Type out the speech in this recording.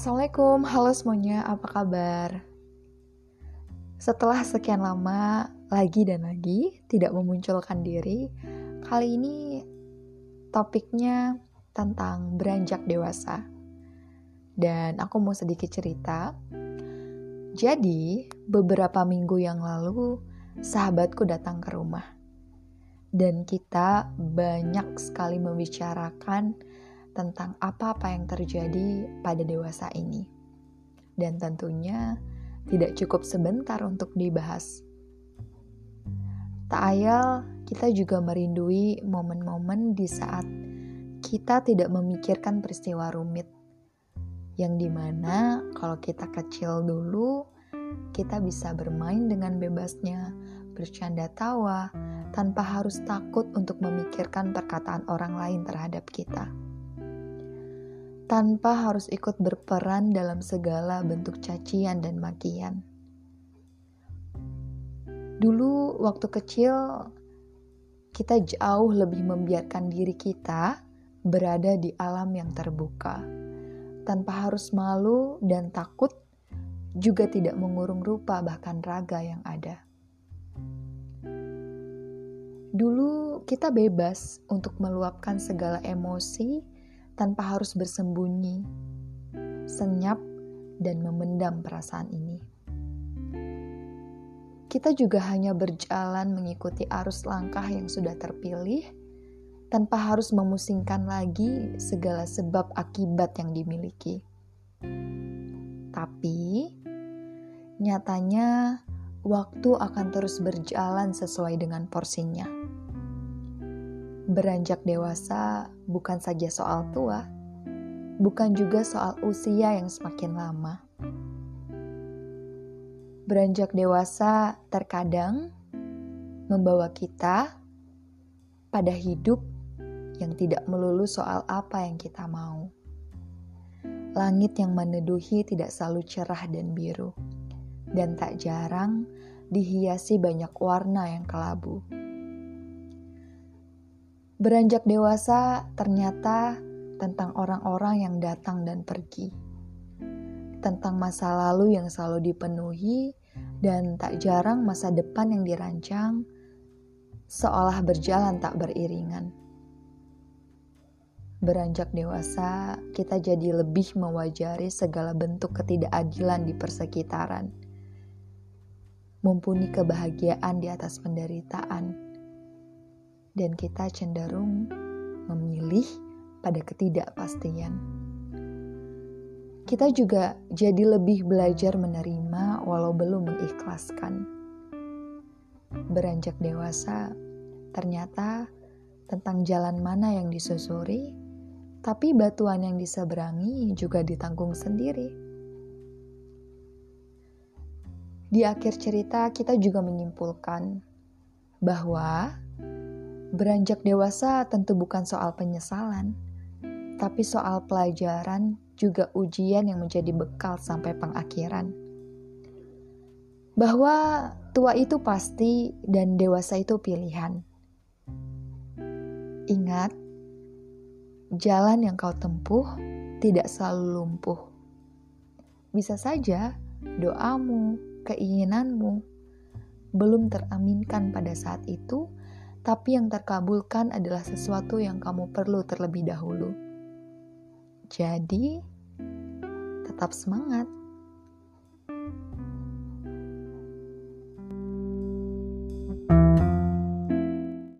Assalamualaikum, halo semuanya, apa kabar? Setelah sekian lama lagi dan lagi tidak memunculkan diri, kali ini topiknya tentang beranjak dewasa. Dan aku mau sedikit cerita. Jadi, beberapa minggu yang lalu sahabatku datang ke rumah. Dan kita banyak sekali membicarakan tentang apa-apa yang terjadi pada dewasa ini. Dan tentunya tidak cukup sebentar untuk dibahas. Tak ayal, kita juga merindui momen-momen di saat kita tidak memikirkan peristiwa rumit. Yang di mana kalau kita kecil dulu, kita bisa bermain dengan bebasnya, bercanda tawa, tanpa harus takut untuk memikirkan perkataan orang lain terhadap kita tanpa harus ikut berperan dalam segala bentuk cacian dan makian. Dulu, waktu kecil, kita jauh lebih membiarkan diri kita berada di alam yang terbuka, tanpa harus malu dan takut, juga tidak mengurung rupa, bahkan raga yang ada. Dulu, kita bebas untuk meluapkan segala emosi tanpa harus bersembunyi, senyap, dan memendam perasaan ini. Kita juga hanya berjalan mengikuti arus langkah yang sudah terpilih, tanpa harus memusingkan lagi segala sebab akibat yang dimiliki. Tapi, nyatanya waktu akan terus berjalan sesuai dengan porsinya Beranjak dewasa bukan saja soal tua, bukan juga soal usia yang semakin lama. Beranjak dewasa terkadang membawa kita pada hidup yang tidak melulu soal apa yang kita mau. Langit yang meneduhi tidak selalu cerah dan biru, dan tak jarang dihiasi banyak warna yang kelabu. Beranjak dewasa ternyata tentang orang-orang yang datang dan pergi, tentang masa lalu yang selalu dipenuhi, dan tak jarang masa depan yang dirancang seolah berjalan tak beriringan. Beranjak dewasa, kita jadi lebih mewajari segala bentuk ketidakadilan di persekitaran, mumpuni kebahagiaan di atas penderitaan dan kita cenderung memilih pada ketidakpastian. Kita juga jadi lebih belajar menerima walau belum mengikhlaskan. Beranjak dewasa, ternyata tentang jalan mana yang disusuri, tapi batuan yang diseberangi juga ditanggung sendiri. Di akhir cerita, kita juga menyimpulkan bahwa Beranjak dewasa tentu bukan soal penyesalan, tapi soal pelajaran juga ujian yang menjadi bekal sampai pengakhiran. Bahwa tua itu pasti dan dewasa itu pilihan. Ingat, jalan yang kau tempuh tidak selalu lumpuh. Bisa saja doamu, keinginanmu belum teraminkan pada saat itu tapi yang terkabulkan adalah sesuatu yang kamu perlu terlebih dahulu. Jadi, tetap semangat.